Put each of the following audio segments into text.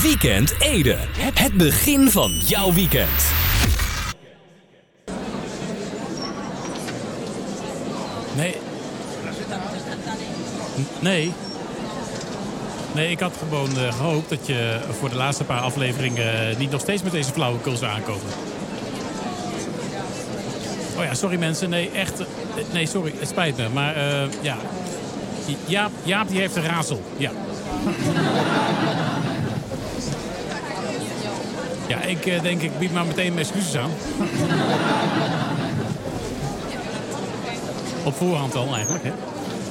Weekend Ede. Het begin van jouw weekend. Nee. Nee. Nee, ik had gewoon uh, gehoopt dat je voor de laatste paar afleveringen uh, niet nog steeds met deze flauwekul zou aankomen. Oh ja, sorry mensen. Nee, echt. Uh, nee, sorry. Het spijt me. Maar ja. Jaap, Jaap die heeft een razel. Ja. Ja, ik denk ik bied maar meteen mijn excuses aan. Op voorhand al eigenlijk, hè.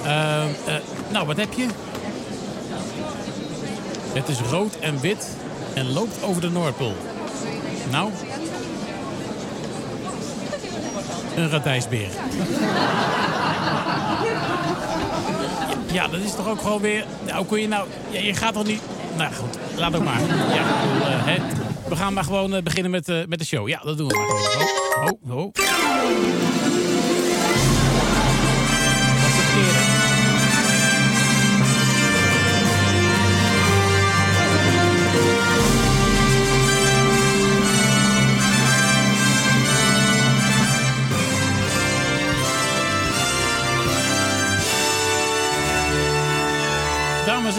Uh, uh, nou, wat heb je? Het is rood en wit en loopt over de Noordpool. Nou? Een radijsbeer. Ja, dat is toch ook gewoon weer... Nou, kun je nou... Ja, je gaat toch niet... Nou goed, laat ook maar. Ja, hè. We gaan maar gewoon beginnen met, met de show. Ja, dat doen we maar oh, oh.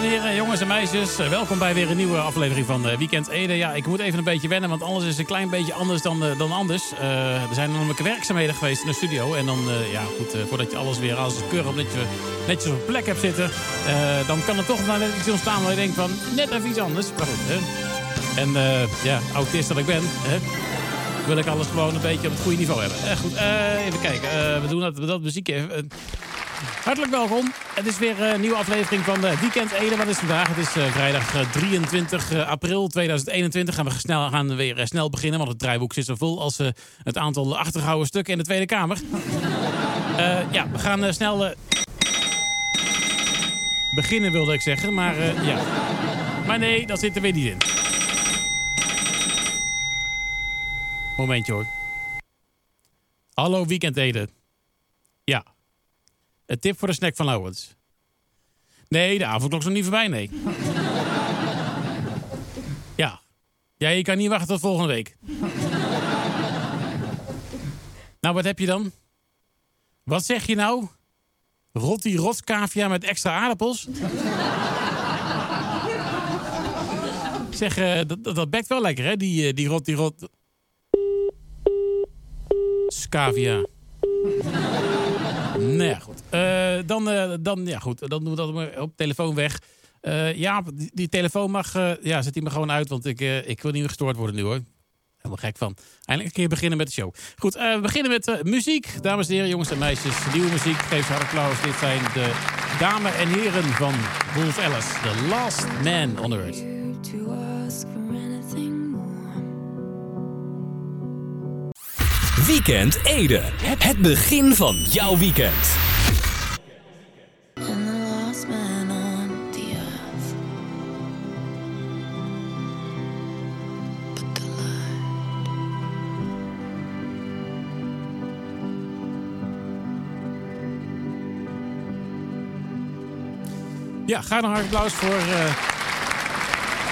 En heren, jongens en meisjes, welkom bij weer een nieuwe aflevering van Weekend Ede. Ja, ik moet even een beetje wennen, want alles is een klein beetje anders dan, dan anders. Er zijn namelijk werkzaamheden geweest in de studio. En dan, ja, goed, voordat je alles weer als keurig netjes, netjes op plek hebt zitten... dan kan er toch nou net iets ontstaan waar je denkt van, net even iets anders. Maar goed, hè. En ja, autist dat ik ben, hè, wil ik alles gewoon een beetje op het goede niveau hebben. goed, even kijken. we doen dat, dat muziekje even... Hartelijk welkom. Het is weer een nieuwe aflevering van Weekend Ede. Wat is vandaag? Het is uh, vrijdag 23 uh, april 2021. Gaan we snel, gaan weer snel beginnen, want het draaiboek zit zo vol als het aantal achtergehouden stukken in de Tweede Kamer. ja, we gaan snel beginnen, wilde ik zeggen. Maar ja. Maar nee, dat zit er weer niet in. Momentje hoor. Hallo Weekend Ede. Ja, een tip voor de snack van Lauwens. Nee, de avond is nog niet voorbij, nee. ja. Ja, je kan niet wachten tot volgende week. nou, wat heb je dan? Wat zeg je nou? Rotti rotkavia met extra aardappels? zeg, uh, dat, dat bekt wel lekker, hè? Die, uh, die rotti rot... Scavia. Nou ja, goed. Uh, dan, uh, dan, ja, goed. Dan doen we dat maar op telefoon weg. Uh, ja, die, telefoon mag... ja, zet die maar gewoon uit, want ik, ik wil niet meer gestoord worden nu, hoor. Helemaal gek van. Eindelijk een keer beginnen met de show. Goed, we beginnen met muziek. Dames en heren, jongens en meisjes. Nieuwe muziek. Geef ze applaus. Dit zijn de dames en heren van Wolf Alice. The Last Man on Earth. Weekend Ede. Het begin van jouw weekend. Ja, ga een applaus voor, uh,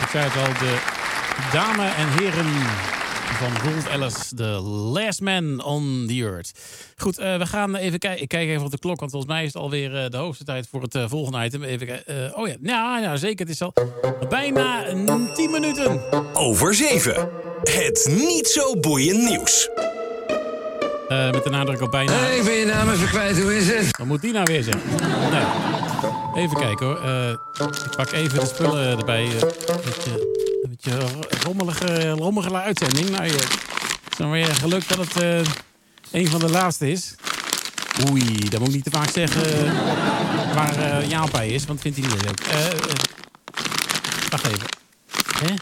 ik zei het al, de dames en heren van Rolf Ellis, The Last Man on the Earth. Goed, uh, we gaan even kijken. Ik kijk even op de klok, want volgens mij is het alweer uh, de hoogste tijd voor het uh, volgende item. Even kijken. oh ja, ja, ja, zeker. Het is al bijna 10 minuten. Over 7. Het niet zo boeiend nieuws. met de nadruk op bijna. Hey, ik ben je naam even kwijt. Hoe is het? Wat moet die nou weer zeggen? Nee. Even kijken hoor. ik pak even de spullen erbij. Een beetje rommelige, rommelige uitzending. Nou, het is dan weer geluk dat het uh, een van de laatste is. Oei, dat moet ik niet te vaak zeggen uh, waar uh, Jaap bij is, want vindt hij niet leuk. wacht even. Hè?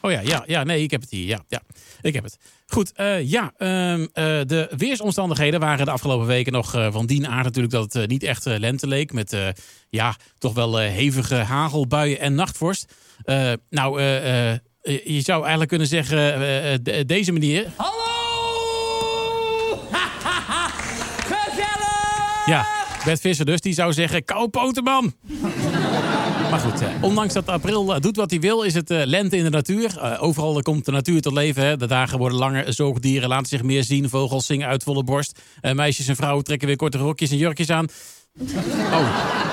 Oh ja, ja, ja, nee, ik heb het hier. Ja, ja, ik heb het. Goed, uh, ja, um, uh, de weersomstandigheden waren de afgelopen weken nog uh, van dien aard natuurlijk dat het niet echt lente leek. Met ja, toch wel hevige hagelbuien en nachtvorst. nou, je zou eigenlijk kunnen zeggen deze manier. Hallo! Gezellig! Ja, Bert Visser dus, die zou zeggen, kou poten man! Maar goed, eh, ondanks dat april eh, doet wat hij wil, is het eh, lente in de natuur. Overal komt de natuur tot leven. Hè. De dagen worden langer, zoogdieren laten zich meer zien. Vogels zingen uit volle borst. Meisjes en vrouwen trekken weer korte rokjes en jurkjes aan. Oh.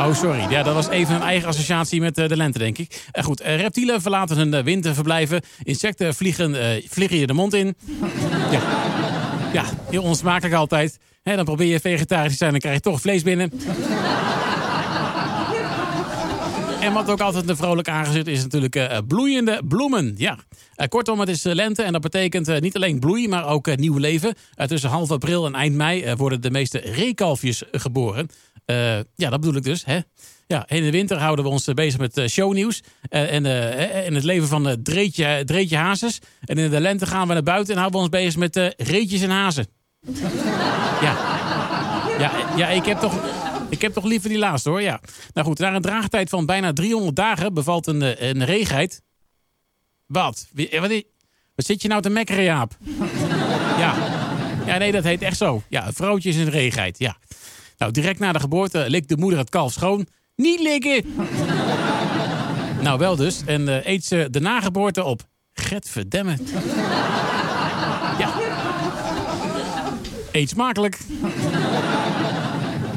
Oh, sorry. Ja, dat was even een eigen associatie met de lente, denk ik. Eh, goed, reptielen verlaten hun winterverblijven. Insecten vliegen, vliegen je de mond in. Ja, ja heel onsmakelijk altijd. Dan probeer je vegetarisch te zijn, dan krijg je toch vlees binnen. En wat ook altijd een vrolijk aangezet is natuurlijk eh, bloeiende bloemen. Ja. Eh, kortom, het is eh, lente en dat betekent eh, niet alleen bloei, maar ook eh, nieuw leven. Eh, tussen half april en eind mei eh, worden de meeste reekalfjes eh, geboren. Eh, ja, dat bedoel ik dus. Hè? Ja, in de winter houden we ons eh, bezig met eh, shownieuws. eh, en, eh, en het leven van eh, Dreetje, Dreetje Hazes. En in de lente gaan we naar buiten en houden we ons bezig met eh, reetjes en hazen. Ja. Ja, ja ik, heb toch, ik heb toch liever die laatste hoor. Ja. Nou goed, na een draagtijd van bijna 300 dagen bevalt een, eh, een reegheid. Wat? Eh, Wat, wat zit je nou te mekkeren, Jaap? Ja. ja, nee, dat heet echt zo. Ja, een vrouwtje is een reegheid. Ja. Nou, direct na de geboorte likt de moeder het kalf schoon. Niet likken! nou, wel dus. En eh, eet ze de nageboorte op. Getverdemme. Ja. Eet smakelijk.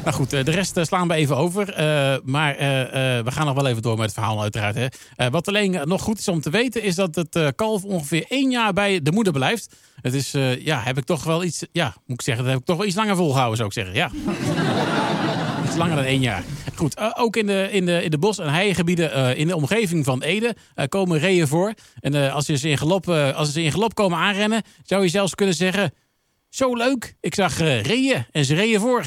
Nou goed, eh, de rest eh, slaan we even over. Eh, maar we gaan nog wel even door met het verhaal uiteraard. Hè. Wat alleen nog goed is om te weten... is dat het kalf ongeveer één jaar bij de moeder blijft. Het is, ja, heb ik toch wel iets... Ja, moet ik zeggen, dat heb ik toch wel iets langer volgehouden, zou ik zeggen. Ja. iets langer dan één jaar. Goed, ook in de, in de, in de bos- en heigebieden in de omgeving van Ede komen reeën voor. En als, je ze in galop, eh, als ze in galop komen aanrennen... zou je zelfs kunnen zeggen... Zo leuk, ik zag reeën en ze reeën voor.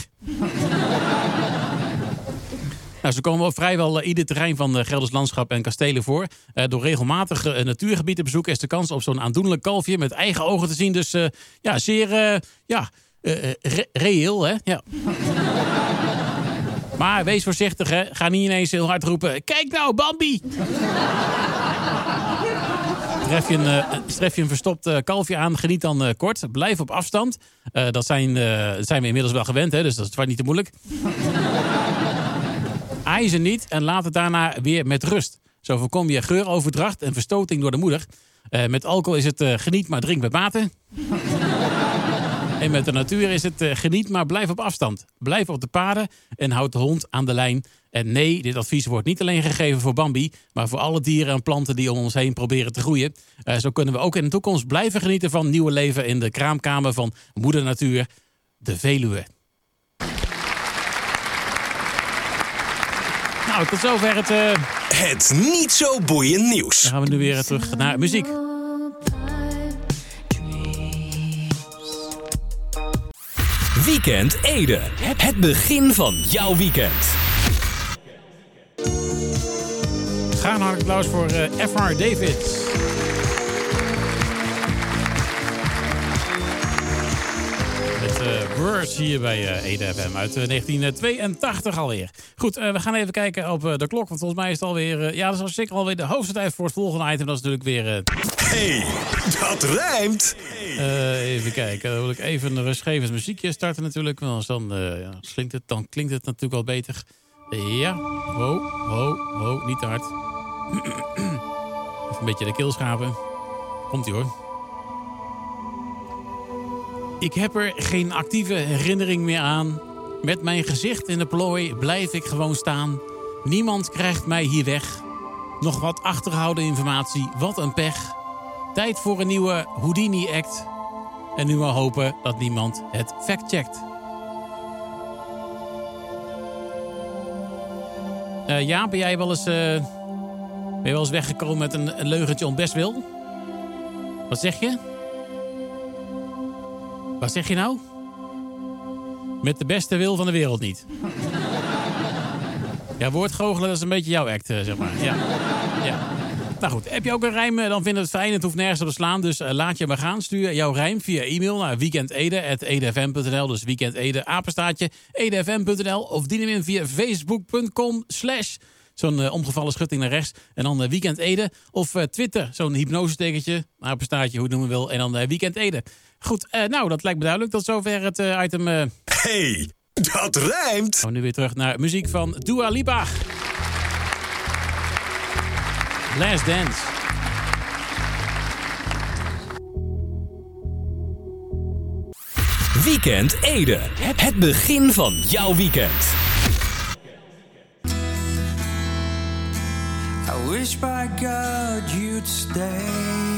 Nou, ze komen op vrijwel eh, ieder terrein van uh, Gelders landschap en kastelen voor. Eh, door regelmatig natuurgebied te bezoeken is de kans op zo'n aandoenlijk kalfje met eigen ogen te zien. Dus ja, zeer ja, re reëel, hè? Ja. maar wees voorzichtig, hè? Ga niet ineens heel hard roepen: Kijk nou, Bambi! Tref je, een, je een verstopt kalfje aan, geniet dan kort. Blijf op afstand. dat zijn, zijn we inmiddels wel gewend, hè, dus dat is niet te moeilijk. Aai niet en laat het daarna weer met rust. Zo voorkom je geuroverdracht en verstoting door de moeder. met alcohol is het geniet maar drink met mate. en met de natuur is het geniet maar blijf op afstand. Blijf op de paden en houd de hond aan de lijn. En nee, dit advies wordt niet alleen gegeven voor Bambi... maar voor alle dieren en planten die om ons heen proberen te groeien. Zo kunnen we ook in de toekomst blijven genieten van nieuwe leven... in de kraamkamer van moeder natuur, de Veluwe. Nou, tot zover het... Uh... Het niet zo boeiend nieuws. Dan gaan we nu weer terug naar muziek. Weekend Ede. Het begin van jouw weekend. Graag een hartelijk applaus voor uh, F.R. David. Met uh, Words hier bij uh, Ede FM uit 1982 alweer. Goed, we gaan even kijken op de klok. Want volgens mij is het alweer... ja, dat is zeker alweer de hoogste tijd voor het volgende item. Dat is natuurlijk weer... hey, dat rijmt! even kijken. Dan wil ik even een rustgevend muziekje starten natuurlijk. Want dan, ja, klinkt het, dan klinkt het natuurlijk wel beter. Ja, ho, ho, ho, niet te hard. Even een beetje de keel schapen. Komt-ie hoor. Ik heb er geen actieve herinnering meer aan. Met mijn gezicht in de plooi blijf ik gewoon staan. Niemand krijgt mij hier weg. Nog wat achterhouden informatie, wat een pech. Tijd voor een nieuwe Houdini-act. En nu maar hopen dat niemand het fact-checkt. Uh, ja, ben jij wel eens, uh, ben je wel eens weggekomen met een, een leugentje om wil? Wat zeg je? Wat zeg je nou? Met de beste wil van de wereld niet. ja, woordgoochelen, dat is een beetje jouw act, uh, zeg maar. Ja. ja. Nou goed, heb je ook een rijm, dan vind ik het fijn. Het hoeft nergens op te slaan, dus laat je maar gaan. Stuur jouw rijm via e-mail naar weekendede.edfm.nl. Dus weekendede, apenstaatje, edfm.nl. Of dien hem in via facebook.com slash zo'n uh, omgevallen schutting naar rechts. En dan Weekend Ede. Of Twitter, zo'n hypnosestekentje, apenstaatje, hoe het noemen wil. En dan Weekend Goed, nou, dat lijkt me duidelijk. Tot zover het item... Hey, dat rijmt! Gaan we nu weer terug naar muziek van Dua Lipa. Last Dance. Weekend Ede. Het begin van jouw weekend. I wish by God you'd stay.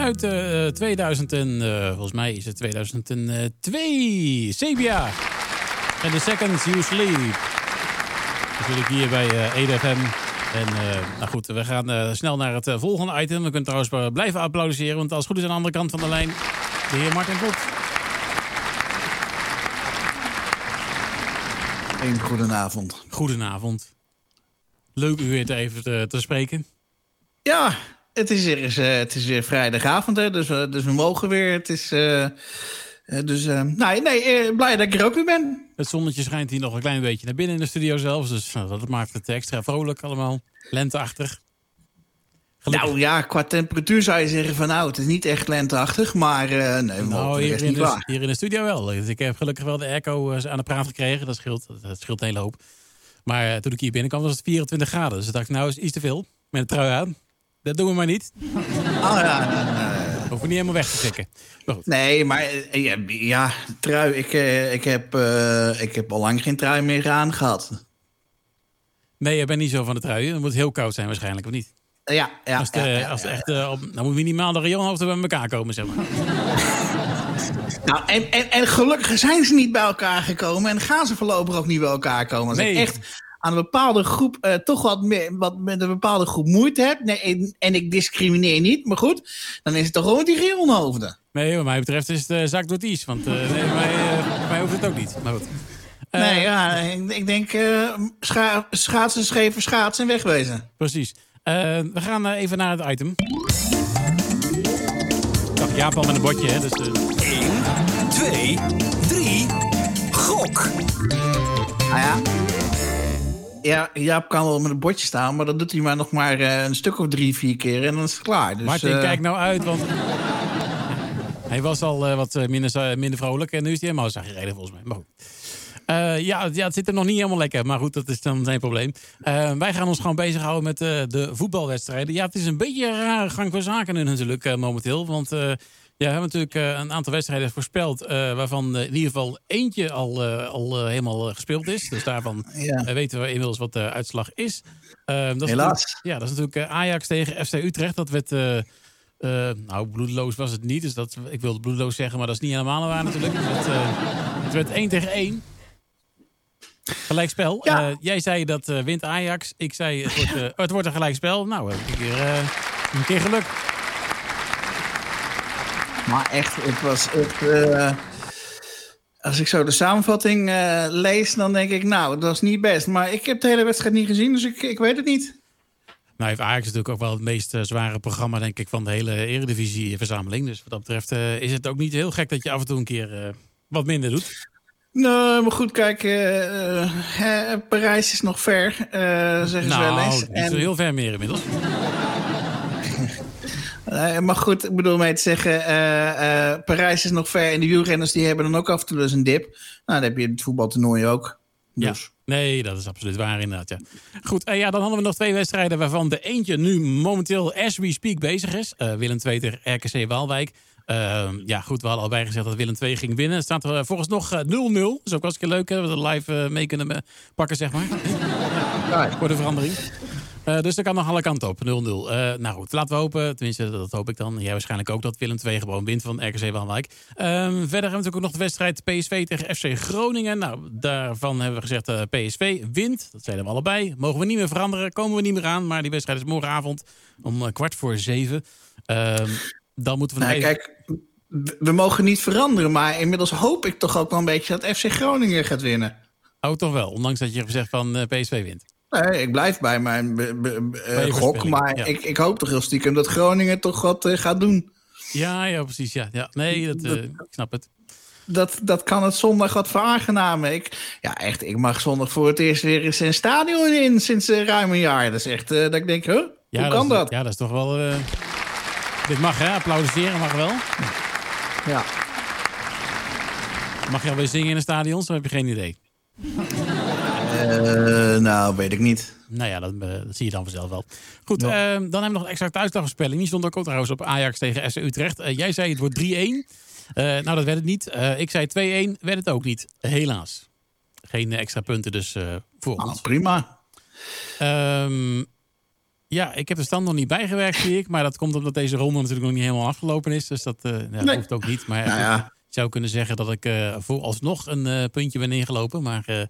Uit eh 2000 en, eh, volgens mij is het 2002. Sepia. En The Seconds You Sleep. Natuurlijk hier bij eh Ede FM. En eh, nou goed, we gaan eh, snel naar het eh, volgende item. We kunnen trouwens eh, blijven applaudisseren, want als het goed is aan de andere kant van de lijn de heer Martin Klot. Een goedenavond. Goedenavond. Leuk u weer te even te, te spreken. Ja, het is weer, eh, het is weer vrijdagavond, hè, dus, we- dus we mogen weer. Het is, eh, eh, dus, eh, nee, nee blij dat ik er ook weer ben. Het zonnetje schijnt hier nog een klein beetje naar binnen in de studio zelfs. Dus nou, dat maakt het extra vrolijk allemaal. Lenteachtig. Gelukkig. Nou ja, qua temperatuur zou je zeggen van nou, het is niet echt lenteachtig, maar nee, Nou, hier in, niet de, waar. hier in de studio wel. Dus ik heb gelukkig wel de airco aan de praat gekregen. Dat scheelt, dat scheelt een hele hoop. Maar toen ik hier binnenkwam was het 24 graden. Dus ik dacht, nou is iets te veel. Met een trui aan. Dat doen we maar niet. Oh ja, Hoeven we niet helemaal weg te trekken. Maar goed. nee, maar eh, ja, ja, trui, ik, eh, ik, heb, eh, ik heb al lang geen trui meer aan gehad. Nee, je bent niet zo van de trui. Het moet heel koud zijn waarschijnlijk, of niet? Ja, ja, Als het, ja, ja, als het echt, eh, op, dan moet minimaal de rayonhoofden bij elkaar komen, zeg maar. Nou, en, en, en gelukkig zijn ze niet bij elkaar gekomen en gaan ze voorlopig ook niet bij elkaar komen. Nee. echt aan een bepaalde groep eh, toch wat, met een bepaalde groep moeite heb, nee, en, en ik discrimineer niet, maar goed, dan is het toch gewoon die geelhoofden. Nee, wat mij betreft is het uh, zak door het is. Want eh, nee, mij, mij hoeft het ook niet. Maar goed. Eh, nee, ja, ik, ik denk eh, scha schaatsen, scheven, schaatsen en wegwezen. Precies. Eh, we gaan even naar het item. Dag Jaap al met een bordje, hè. Dus, eh, 1, 2, 3. Gok. Nou ja. Ja, Jaap kan wel met een bordje staan, maar dan doet hij maar nog maar eh, een stuk of drie, vier keer en dan is het klaar. Dus, Martin, eh, kijk nou uit, want... hij was al eh, wat minder, minder vrolijk en nu is hij helemaal gereden volgens mij. Maar goed. Ja, ja, het zit er nog niet helemaal lekker, maar goed, dat is dan zijn probleem. Wij gaan ons gewoon bezighouden met de voetbalwedstrijden. Ja, het is een beetje een rare gang van zaken nu natuurlijk momenteel, want... ja, we hebben natuurlijk eh, een aantal wedstrijden voorspeld... eh, waarvan eh, in ieder geval eentje al, al helemaal gespeeld is. Dus daarvan Ja. weten we inmiddels wat de uitslag is. Dat is Helaas. Ja, dat is natuurlijk Ajax tegen FC Utrecht. Dat werd... nou, bloedeloos was het niet. Dus dat, ik wilde bloedeloos zeggen, maar dat is niet helemaal waar natuurlijk. Het werd, eh, het werd 1 tegen 1. Gelijkspel. Ja. Jij zei dat wint Ajax. Ik zei het wordt, het wordt een gelijkspel. Nou, heb ik een keer geluk. Maar echt, het was echt. eh, als ik zo de samenvatting eh, lees, dan denk ik, nou, dat is niet best. Maar ik heb de hele wedstrijd niet gezien, dus ik, ik weet het niet. Nou heeft Ajax natuurlijk ook wel het meest eh, zware programma, denk ik, van de hele Eredivisie-verzameling. Dus wat dat betreft is het ook niet heel gek dat je af en toe een keer wat minder doet. Nou, maar goed, kijk, Parijs is nog ver, zeggen ze wel Nou, eens. niet zo heel ver meer inmiddels. Eh, maar goed, ik bedoel mee te zeggen, eh, eh, Parijs is nog ver en de wielrenners die hebben dan ook af en toe dus een dip. Nou, dan heb je het voetbaltoernooi ook. Ja. Dus. Nee, dat is absoluut waar inderdaad. Ja. Goed, eh, ja, dan hadden we nog twee wedstrijden waarvan de eentje nu momenteel as we speak bezig is. Eh, Willem II tegen RKC Waalwijk. Eh, ja, goed, we hadden al bij gezegd dat Willem II ging winnen. Het staat er volgens nog eh, 0-0. Dus ook was leuk hè, dat we het live mee kunnen pakken, zeg maar. Voor de verandering. Eh, dus dat kan nog alle kanten op, 0-0. Eh, nou goed, laten we hopen, tenminste dat hoop ik dan. Jij waarschijnlijk ook dat Willem II gewoon wint van RKC Waalwijk. Ehm, verder hebben we natuurlijk ook nog de wedstrijd PSV tegen FC Groningen. Nou, daarvan hebben we gezegd uh, PSV wint. Dat zeiden we allebei. Mogen we niet meer veranderen, komen we niet meer aan. Maar die wedstrijd is morgenavond om kwart voor zeven. Ehm, dan moeten we Nou, even... kijk, we- mogen niet veranderen, maar inmiddels hoop ik toch ook wel een beetje dat FC Groningen gaat winnen. Oh, toch wel, ondanks dat je hebt gezegd van PSV wint. Nee, ik blijf bij mijn je gok, maar ja. ik, ik hoop toch heel stiekem dat Groningen toch wat eh, gaat doen. Ja, ja, precies. Ja, ja. Nee, dat, eh, ik snap het. Dat, dat kan het zondag wat veraangenamen. Ik, ja, echt, ik mag zondag voor het eerst weer eens een stadion in sinds eh, ruim een jaar. Dat is echt eh, dat ik denk, huh? Ja, hoe kan dat? Ja, dat is toch wel... eh, Dit mag, hè? Applaudisseren mag wel. Ja. Mag je alweer zingen in een stadion? Dan heb je geen idee. Eh, Eh, nou, weet ik niet. Nou ja, dat, eh, dat zie je dan vanzelf wel. Goed, ehm, dan hebben we nog een extra thuisdagvoorspelling. Die stond ook trouwens op Ajax tegen FC Utrecht. Eh, jij zei het wordt 3-1. Eh, nou, dat werd het niet. Eh, ik zei 2-1, werd het ook niet. Helaas. Geen extra punten dus eh, voor Nou, ons. prima. Ehm, ja, ik heb de stand nog niet bijgewerkt, zie ik. Maar dat komt omdat deze ronde natuurlijk nog niet helemaal afgelopen is. Dus dat, eh, ja, dat Nee. hoeft ook niet. Maar Nou ja. Ik zou kunnen zeggen dat ik eh vooralsnog een eh, puntje ben ingelopen. Maar eh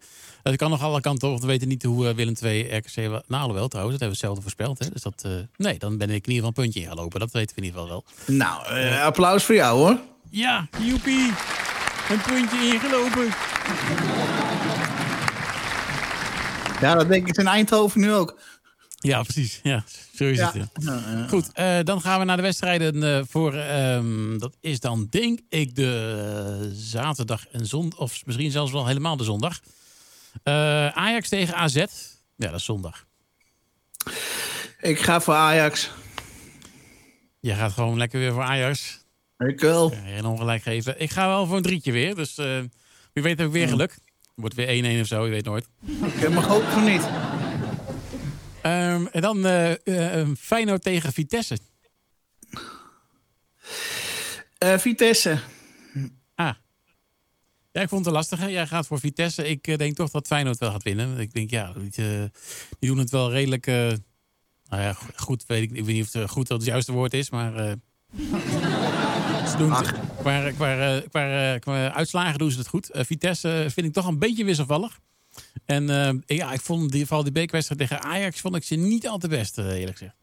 het kan nog alle kanten op. We weten niet hoe Willem II RKC... wa- Nou, alhoewel trouwens, dat hebben we hetzelfde voorspeld. Hè? Dus dat, nee, dan ben ik in ieder geval een puntje ingelopen. Dat weten we in ieder geval wel. Nou, applaus voor jou hoor. Ja, joepie. Een puntje ingelopen. Ja, dat denk ik in Eindhoven nu ook. Ja, precies. Ja, zo is Ja. het. Ja. Goed, eh, dan gaan we naar de wedstrijden eh, voor... ehm, dat is dan denk ik de zaterdag en zondag. Of misschien zelfs wel helemaal de zondag. Eh, Ajax tegen AZ. Ja, dat is zondag. Ik ga voor Ajax. Je gaat gewoon lekker weer voor Ajax. Ik wel. Ja, geen ongelijk geven. Ik ga wel voor een drietje weer. Dus eh, wie weet heb ik weer geluk. Wordt weer 1-1 of zo, je weet nooit. Ik mag ook van niet. Ehm, en dan eh eh, Feyenoord tegen Vitesse. Eh, Vitesse. Ah. Ja, ik vond het een lastige. Jij gaat voor Vitesse. Ik denk toch dat Feyenoord wel gaat winnen. Ik denk, ja, die, die doen het wel redelijk... nou ja, go- goed, weet ik, ik weet niet of het goed het juiste woord is, maar... ze doen het, qua, qua, qua, qua uitslagen doen ze het goed. Vitesse vind ik toch een beetje wisselvallig. En eh, ja, ik vond die, vooral die bekerwedstrijd tegen Ajax vond ik ze niet al te best, eh, eerlijk gezegd.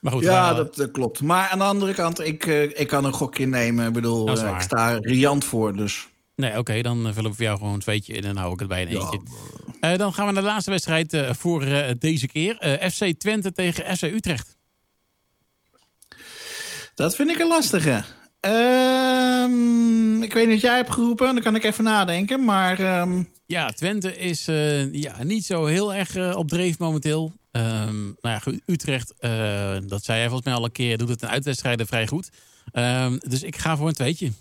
Maar goed, Ja, dat, klopt. Maar aan de andere kant, ik, eh, ik kan een gokje nemen. Ik bedoel, ik sta riant voor, dus... Nee, oké, dan vullen we voor jou gewoon een tweetje in en hou ik het bij een eentje. Dan gaan we naar de laatste wedstrijd voor deze keer. FC Twente tegen FC Utrecht. Dat vind ik een lastige. Ehm, ik weet niet wat jij hebt geroepen, dan kan ik even nadenken. Maar ehm, Ja, Twente is eh, ja, niet zo heel erg eh, op dreef momenteel. Ehm, nou ja, Utrecht, eh, dat zei jij volgens mij al een keer, doet het in uitwedstrijden vrij goed. Ehm, dus ik ga voor een tweetje.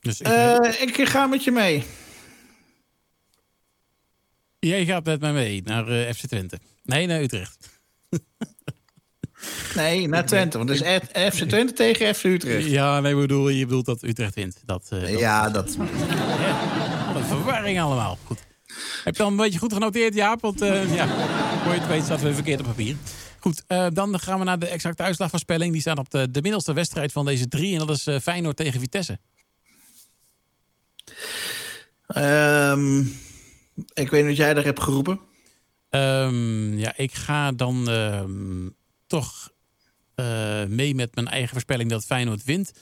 Dus ik, ik ga met je mee. jij gaat met mij mee naar FC Twente. Nee, naar Utrecht. Nee, naar Twente. Want het is FC Twente tegen FC Utrecht. Ja, nee, bedoel, je bedoelt dat Utrecht wint. Dat, eh, dat- Ja, dat... Wat verwarring allemaal. Goed. Heb je dan een beetje goed genoteerd, Jaap? Want eh, ja, voor je het weet staat weer verkeerd op papier. Goed, eh, dan gaan we naar de exacte uitslagvoorspelling. Die staat op de, de middelste wedstrijd van deze drie. En dat is Feyenoord tegen Vitesse. Ehm, ik weet niet wat jij daar hebt geroepen. Ehm, ja, ik ga dan ehm, toch eh, mee met mijn eigen voorspelling dat Feyenoord wint.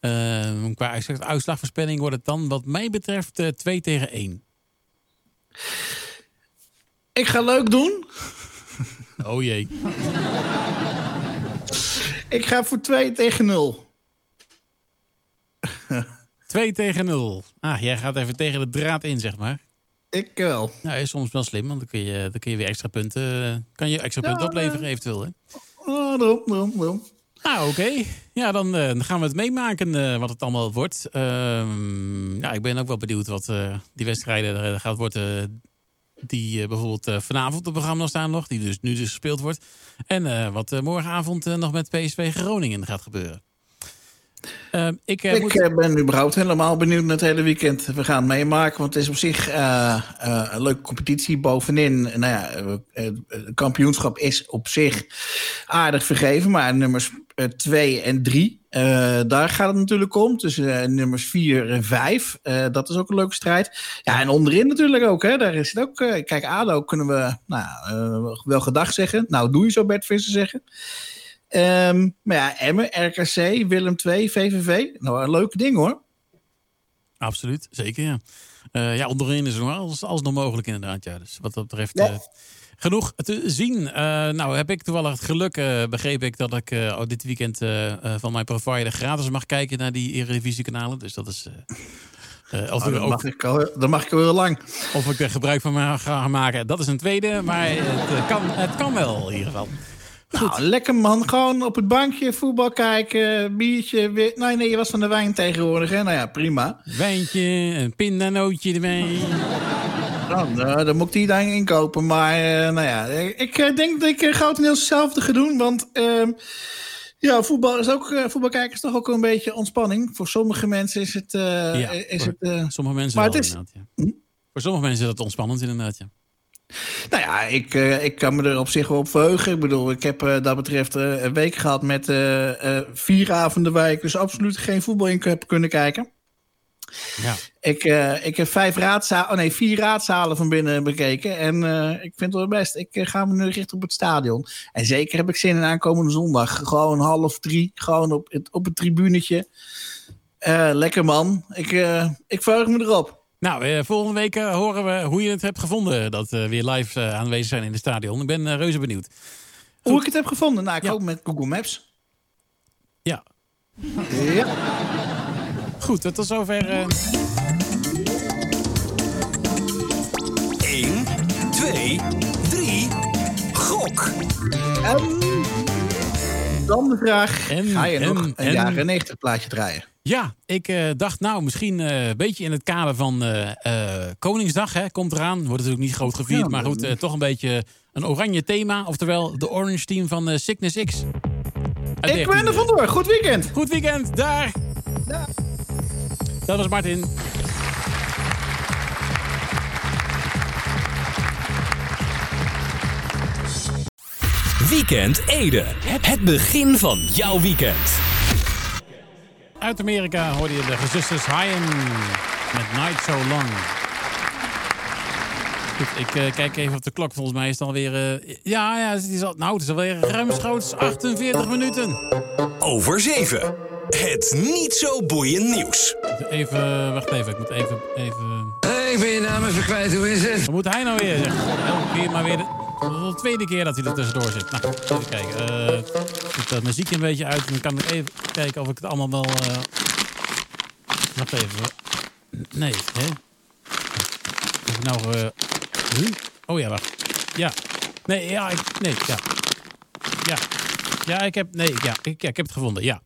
Ehm, qua uitslagvoorspelling wordt het dan wat mij betreft eh 2 tegen 1. Ik ga leuk doen. Oh jee. Ik ga voor 2 tegen 0. 2 tegen 0. Ah, jij gaat even tegen de draad in, zeg maar. Ik wel. Nou, is soms wel slim, want dan kun je, dan kun je weer extra punten, eh, kan je extra punten opleveren eventueel. Hè? Daarom. Nou, oké. Ja, dan, eh, dan gaan we het meemaken eh, wat het allemaal wordt. Ehm, ja, ik ben ook wel benieuwd wat eh, die wedstrijden gaat worden. die bijvoorbeeld vanavond op het programma staan nog. Die dus nu dus gespeeld wordt. En wat morgenavond nog met PSV Groningen gaat gebeuren. Ehm, ik eh, Ik moet... eh, ben überhaupt helemaal benieuwd naar het hele weekend. We gaan het meemaken, want het is op zich eh, een leuke competitie bovenin. Nou ja, het kampioenschap is op zich aardig vergeven, maar nummers 2 en 3, daar gaat het natuurlijk om. Eh, nummers 4 en 5. dat is ook een leuke strijd. Ja, en onderin natuurlijk ook. Hè, daar is het ook. kijk, ADO kunnen we nou, wel gedag zeggen. Nou, doe je zo Bert Visser zeggen. Ehm, maar ja, Emmen, RKC, Willem II, VVV. Nou, een leuke ding hoor. Absoluut, zeker ja. Eh, ja, onderin is nog alles, alles nog mogelijk inderdaad. Ja. Dus wat dat betreft Ja. eh, genoeg te zien. Eh, nou heb ik toevallig het geluk, eh, begreep ik, dat ik oh, dit weekend van mijn provider gratis mag kijken naar die Eredivisie kanalen. Dus dat is... of, Oh, dat, ook, mag ik al, dat mag ik al heel lang. of ik er gebruik van ga maken, dat is een tweede. Maar het, kan, het kan wel in ieder geval. Nou, lekker man. Gewoon op het bankje voetbal kijken, biertje. Weer... Nee, nee, je was van de wijn tegenwoordig. Hè? Nou ja, prima. Wijntje, een pindanootje erbij. dan, eh, dan moet ik die dan inkopen. Maar eh, nou ja, ik eh, denk dat ik grotendeels hetzelfde ga doen. Want ehm, ja, voetbal is ook, uh, voetbal kijken is toch ook een beetje ontspanning. Voor sommige mensen is het... Ja, is voor het sommige mensen maar wel, het is- inderdaad. Ja. Voor sommige mensen is dat ontspannend, inderdaad. Ja. Nou ja, ik, eh, ik kan me er op zich wel op verheugen. Ik bedoel, ik heb eh, dat betreft eh, een week gehad met vier avonden waar ik dus absoluut geen voetbal in heb kunnen kijken. Ja. Ik, ik heb vijf raadzalen, oh nee, vier raadzalen van binnen bekeken. En ik vind het wel best. Ik ga me nu richten op het stadion. En zeker heb ik zin in aankomende zondag. Gewoon half drie, gewoon op het, op het tribunetje. Lekker man. Ik, ik verheug me erop. Nou, eh, volgende week eh, horen we hoe je het hebt gevonden... dat we weer live eh, aanwezig zijn in het stadion. Ik ben eh, reuze benieuwd. Hoe ik het heb gevonden? Nou, ik Ja. hoop met Google Maps. Ja, Ja. goed. Tot zover... eh, 1, 2, 3. Gok. En dan de vraag, En, ga je en, nog een en- jaren 90 plaatje draaien? Ja, ik eh, dacht nou misschien eh, een beetje in het kader van eh, eh, Koningsdag. Hè, komt eraan. Wordt natuurlijk niet groot gevierd. Ja, maar goed, toch een beetje een oranje thema. Oftewel de Orange Team van eh, Sickness X. Uit Ik ben er 19 vandoor. Goed weekend. Goed weekend, daar. Dat was Martin. Weekend Ede. Het begin van jouw weekend. Uit Amerika hoorde je de gezusters Hyen met Night So Long. Goed, ik eh, kijk even op de klok. Volgens mij is het alweer... eh, ja, ja, het is, al, nou, het is alweer ruimschoots 48 minuten. Over 7. Het niet zo boeiend nieuws. Even, wacht even. Ik moet even... even... Hey, ik ben je naam even kwijt, hoe is het? Wat moet hij nou weer? Zeg? Elke keer maar weer de, de tweede keer dat hij er tussendoor zit. Nou, even kijken. Eh ik dat muziek een beetje uit. Dan kan ik even kijken of ik het allemaal wel... eh Wacht even. Nee, hè? Heb ik nou... eh huh? Oh ja, wacht. Ja. Nee, ja, ik, nee, ja. Ja. Ja, ik heb... Nee, ja, ik, ja, ik heb het gevonden, ja.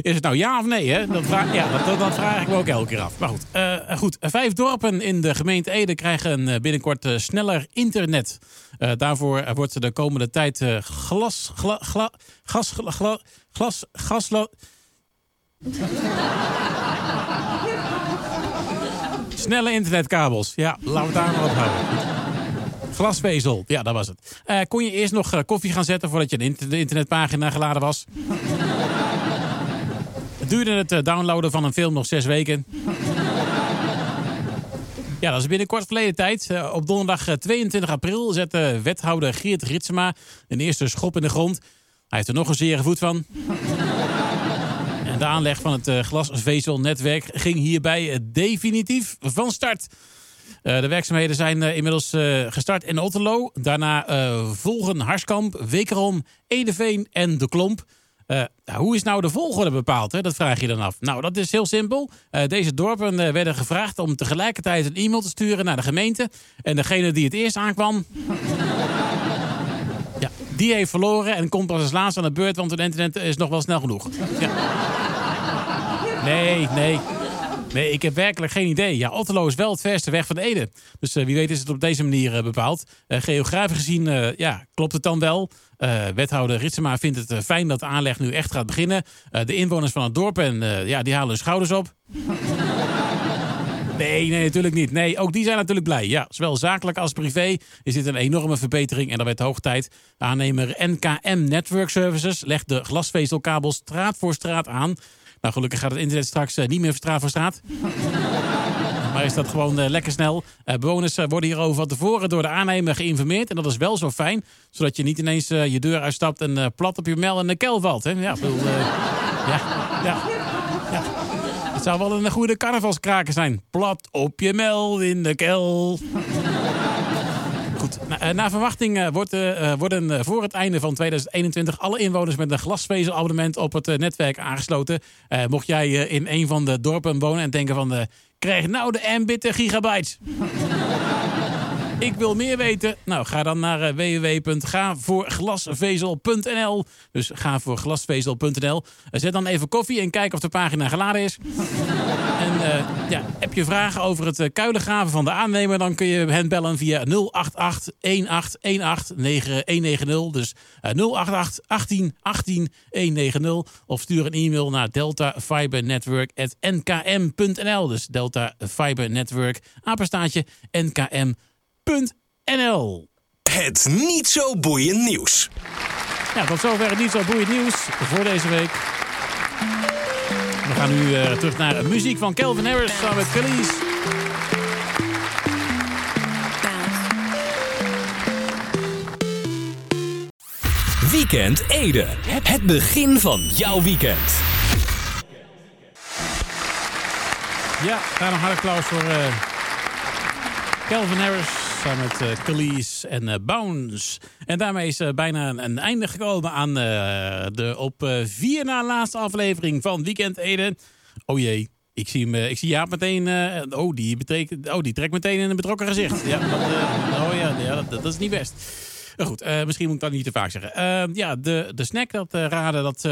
Is het nou ja of nee? Hè? Dat, vraag, ja, dat, dat, vraag ik me ook elke keer af. Maar goed, eh, goed. vijf dorpen in de gemeente Ede krijgen eh, binnenkort eh, sneller internet. Eh, daarvoor wordt de komende tijd glas, gla, gla, gas, gla, gla- glas, gaslo... Snelle internetkabels. Ja, laten we daar maar op houden. Glasvezel, ja, dat was het. Kon je eerst nog koffie gaan zetten voordat je de internetpagina geladen was? Duurde het eh, downloaden van een film nog zes weken. Ja, dat is binnenkort verleden tijd. Eh, op donderdag eh, 22 april zette wethouder Geert Ritsema een eerste schop in de grond. Hij heeft er nog een zere voet van. De aanleg van het eh, glasvezelnetwerk ging hierbij eh, definitief van start. Eh, de werkzaamheden zijn eh, inmiddels eh, gestart in Otterlo. Daarna eh, volgen Harskamp, Wekerom, Edeveen en De Klomp. Eh, nou, hoe is nou de volgorde bepaald? Hè? Dat vraag je dan af. Nou, dat is heel simpel. Eh, deze dorpen eh, werden gevraagd om tegelijkertijd een e-mail te sturen naar de gemeente. En degene die het eerst aankwam... ja, die heeft verloren en komt pas als laatste aan de beurt... want het internet is nog wel snel genoeg. Nee, nee. Nee, ik heb werkelijk geen idee. Ja, Otterlo is wel het verste weg van Ede. Dus eh, wie weet is het op deze manier eh, bepaald. Eh, geografisch gezien ja, klopt het dan wel. Wethouder Ritsema vindt het fijn dat de aanleg nu echt gaat beginnen. De inwoners van het dorp en, ja, die halen hun schouders op. Nee, nee, natuurlijk niet. Nee, ook die zijn natuurlijk blij. Ja, zowel zakelijk als privé is dit een enorme verbetering en dat werd hoog tijd. Aannemer NKM Network Services legt de glasvezelkabel straat voor straat aan. Nou, gelukkig gaat het internet straks eh, niet meer straat voor straat. Maar is dat gewoon eh, lekker snel. Eh, bewoners worden hierover van tevoren door de aannemer geïnformeerd. En dat is wel zo fijn. Zodat je niet ineens je deur uitstapt en plat op je mel en de kel valt. Hè? Ja, bedoel, ja, ja, ja. Het zou wel een goede carnavalskraker zijn. Plat op je mel in de kel. Na, eh, verwachting eh, eh, worden voor het einde van 2021 alle inwoners met een glasvezelabonnement op het netwerk aangesloten. Mocht jij in een van de dorpen wonen en denken van... krijg nou de Mbit gigabytes. Ik wil meer weten. Nou, ga dan naar uh, www.gavoorglasvezel.nl. Dus gavoorglasvezel.nl. Uh, zet dan even koffie en kijk of de pagina geladen is. en uh, ja, heb je vragen over het uh, kuilengraven van de aannemer... dan kun je hen bellen via 088 1818 190. Dus 088 18 18 190. Of stuur een e-mail naar deltafibernetwork.nkm.nl. Dus Delta Fiber Network, nkm.nl. Het niet zo boeiend nieuws. Ja, tot zover het niet zo boeiend nieuws voor deze week. We gaan nu uh, terug naar muziek van Calvin Harris samen met Khalees. Weekend Ede. Het begin van jouw weekend. Ja, daar nog harde applaus voor uh, Calvin Harris met uh, Khalees en uh, Bounce. En daarmee is uh, bijna een, einde gekomen aan de op vier na laatste aflevering van Weekend Ede. Oh jee, ik zie, hem, ik zie Jaap meteen... oh, die betekent, oh, die trekt meteen in een betrokken gezicht. Ja, dat, oh ja, ja dat, is niet best. Goed, misschien moet ik dat niet te vaak zeggen. Ja, de, de snack, dat raden, dat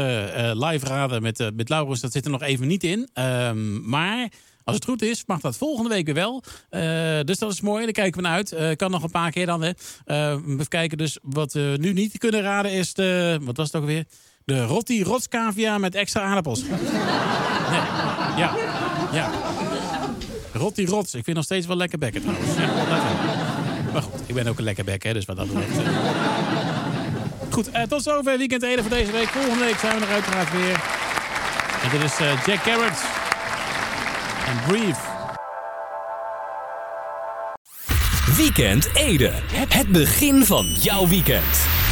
live raden met, met Laurens, dat zit er nog even niet in. Ehm, maar als het goed is, mag dat volgende week weer wel. dus dat is mooi, daar kijken we naar uit. kan nog een paar keer dan. Hè. even kijken, dus wat we nu niet kunnen raden is de... Wat was het ook weer? De Rotti Rotskavia met extra aardappels. nee, ja, ja. Rotti Rots. Ik vind nog steeds wel lekker bekken trouwens. Ja, maar goed, ik ben ook een lekker bek, hè, dus wat dat betreft. Uh... Goed, uh, tot zover Weekend Ede voor deze week. Volgende week zijn we er uiteraard weer. En dit is uh, Jack Garrett. En Brief. Weekend Ede. Het begin van jouw weekend.